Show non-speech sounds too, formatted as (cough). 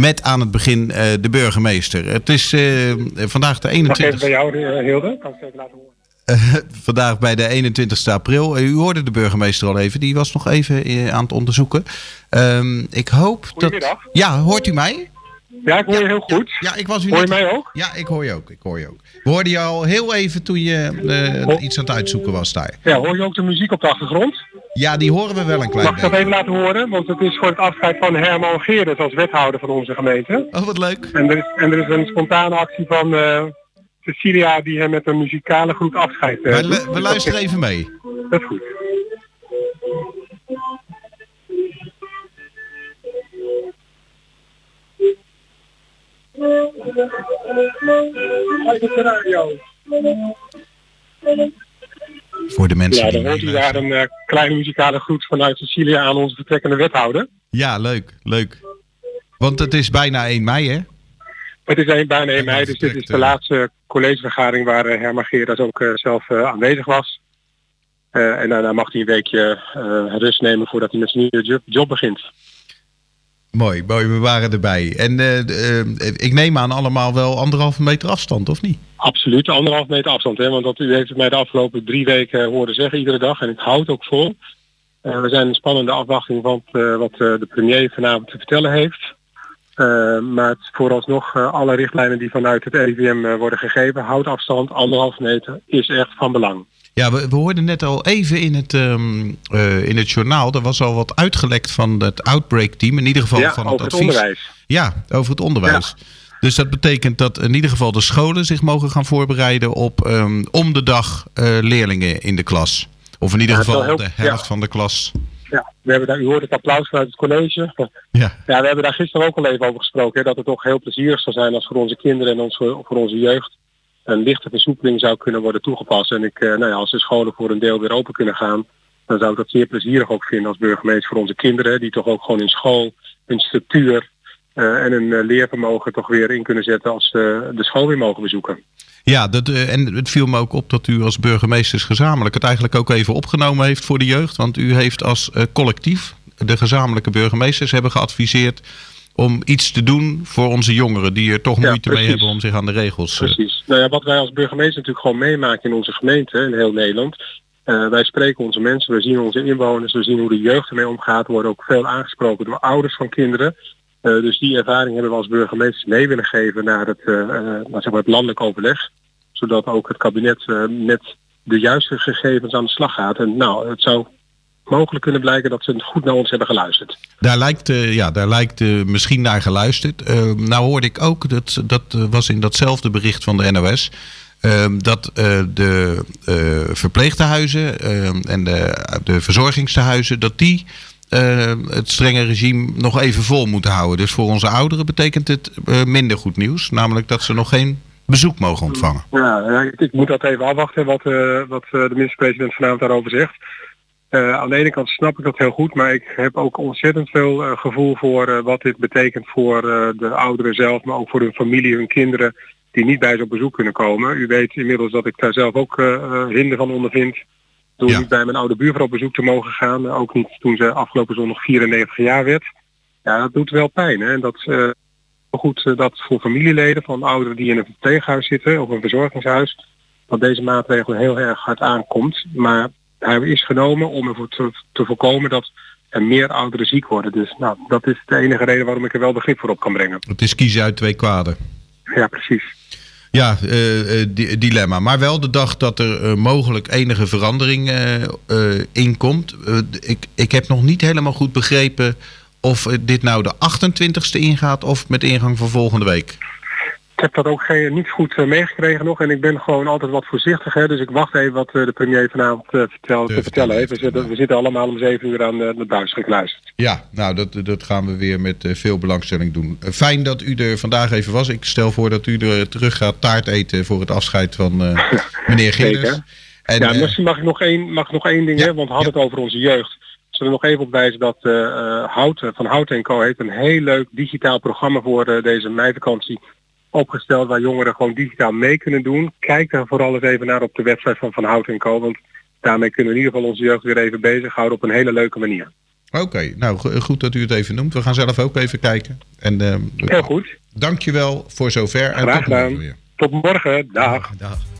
Met aan het begin de burgemeester. Het is vandaag de 21... Mag even bij jou, Hilde? Kan ik even laten horen? (laughs) vandaag bij de 21 april. U hoorde de burgemeester al even, die was nog even aan het onderzoeken. Um, ik hoop dat. Ja, hoort u mij? Ja, ik hoor je heel goed. Ja, ik was u hoor je mij ook? Ja, ik hoor je ook. Ik hoor je ook. We hoorden je al heel even toen je uh, iets aan het uitzoeken was daar. Ja, hoor je ook de muziek op de achtergrond? Ja, die horen we wel een klein Mag ik dat even laten horen? Want het is voor het afscheid van Herman Geerdes als wethouder van onze gemeente. Oh, wat leuk. En er is, en er is een spontane actie van uh, Cecilia die hem met een muzikale groet afscheidt. Uh, we, we luisteren even mee. Dat is goed. Voor de mensen ja, dan hoort u daar een uh, kleine muzikale groet vanuit Cecilia aan onze vertrekkende wethouder. Ja, leuk, leuk. Want het is bijna 1 mei, hè? Het is een, bijna 1 mei, dus dit is de laatste collegevergadering waar uh, Herman Geerdas ook uh, zelf aanwezig was. en daarna mag hij een weekje rust nemen voordat hij met zijn nieuwe job, job begint. Mooi, mooi, we waren erbij. En uh, ik neem aan allemaal wel anderhalve meter afstand, of niet? Absoluut, anderhalve meter afstand. Hè? Want dat, u heeft het mij de afgelopen drie weken horen zeggen, iedere dag. En ik houd ook vol. Uh, we zijn in spannende afwachting van wat de premier vanavond te vertellen heeft. maar vooralsnog alle richtlijnen die vanuit het RIVM worden gegeven, houd afstand, anderhalve meter, is echt van belang. Ja, we, we hoorden net al even in het, um, uh, in het journaal. Er was al wat uitgelekt van het outbreak team. In ieder geval ja, van het over advies. Het onderwijs. Ja, over het onderwijs. Ja. Dus dat betekent dat in ieder geval de scholen zich mogen gaan voorbereiden op um, om de dag uh, leerlingen in de klas. Of in ieder ja, geval heel, de helft van de klas. Ja, we hebben daar, u hoort het applaus vanuit het college. Ja. ja, we hebben daar gisteren ook al even over gesproken. Hè, dat het toch heel plezierig zou zijn als voor onze kinderen en ons, voor onze jeugd een lichte versoepeling zou kunnen worden toegepast. En ik, uh, nou ja, als de scholen voor een deel weer open kunnen gaan, dan zou ik dat zeer plezierig ook vinden als burgemeester voor onze kinderen, die toch ook gewoon in school hun structuur uh, en hun uh, leervermogen toch weer in kunnen zetten als ze de school weer mogen bezoeken. Ja, dat, en het viel me ook op dat u als burgemeesters gezamenlijk het eigenlijk ook even opgenomen heeft voor de jeugd. Want u heeft als collectief, de gezamenlijke burgemeesters, hebben geadviseerd om iets te doen voor onze jongeren die er toch moeite mee hebben om zich aan de regels. Precies. Nou ja, wat wij als burgemeester natuurlijk gewoon meemaken in onze gemeente in heel Nederland. Uh, wij spreken onze mensen, we zien onze inwoners, we zien hoe de jeugd ermee omgaat. We worden ook veel aangesproken door ouders van kinderen. Uh, dus die ervaring hebben we als burgemeesters mee willen geven naar het, uh, naar, zeg maar het landelijk overleg. Zodat ook het kabinet met de juiste gegevens aan de slag gaat. En nou, het zou mogelijk kunnen blijken dat ze goed naar ons hebben geluisterd. Daar lijkt, uh, ja, daar lijkt uh, misschien naar geluisterd. Uh, nou hoorde ik ook, dat, dat was in datzelfde bericht van de NOS... dat de verpleegtehuizen en de, de verzorgingstehuizen... dat die het strenge regime nog even vol moeten houden. Dus voor onze ouderen betekent het minder goed nieuws. Namelijk dat ze nog geen bezoek mogen ontvangen. Ja, ik, ik moet dat even afwachten wat, wat de minister-president vanavond daarover zegt. Uh, aan de ene kant snap ik dat heel goed, maar ik heb ook ontzettend veel uh, gevoel voor uh, wat dit betekent voor de ouderen zelf, maar ook voor hun familie, hun kinderen die niet bij ze op bezoek kunnen komen. U weet inmiddels dat ik daar zelf ook hinder van ondervind door ja. niet bij mijn oude buurvrouw op bezoek te mogen gaan. ook niet toen ze afgelopen zondag 94 jaar werd. Ja, dat doet wel pijn. Hè? En dat is goed dat voor familieleden van ouderen die in een verpleeghuis zitten of een verzorgingshuis, dat deze maatregel heel erg hard aankomt. Maar hij is genomen om ervoor te, te voorkomen dat er meer ouderen ziek worden. Dus nou, dat is de enige reden waarom ik er wel begrip voor op kan brengen. Het is kiezen uit twee kwaden. Ja, precies. Ja, uh, uh, dilemma. Maar wel de dag dat er uh, mogelijk enige verandering in komt. ik, ik heb nog niet helemaal goed begrepen of dit nou de 28ste ingaat of met ingang van volgende week. Ik heb dat ook geen, niet goed uh, meegekregen nog en ik ben gewoon altijd wat voorzichtig. Hè, dus ik wacht even wat uh, de premier vanavond uh, vertel, te vertellen heeft. We zitten, we zitten allemaal om zeven uur aan de buis gekluisterd. Ja, nou dat, dat gaan we weer met veel belangstelling doen. fijn dat u er vandaag even was. Ik stel voor dat u er terug gaat taart eten voor het afscheid van (laughs) meneer Geerders. En, ja, misschien mag ik nog één, mag ik nog één ding, ja, hè, want we hadden ja. het over onze jeugd. Zullen we nog even op wijzen dat Houten van Houten Co. heeft een heel leuk digitaal programma voor deze meivakantie opgesteld waar jongeren gewoon digitaal mee kunnen doen. Kijk daar vooral eens even naar op de website van Van Hout Co. Want daarmee kunnen we in ieder geval onze jeugd weer even bezighouden op een hele leuke manier. Oké, nou goed dat u het even noemt. We gaan zelf ook even kijken. En, uh, Heel goed. Dankjewel voor zover. En tot morgen weer. Tot morgen. Dag. dag.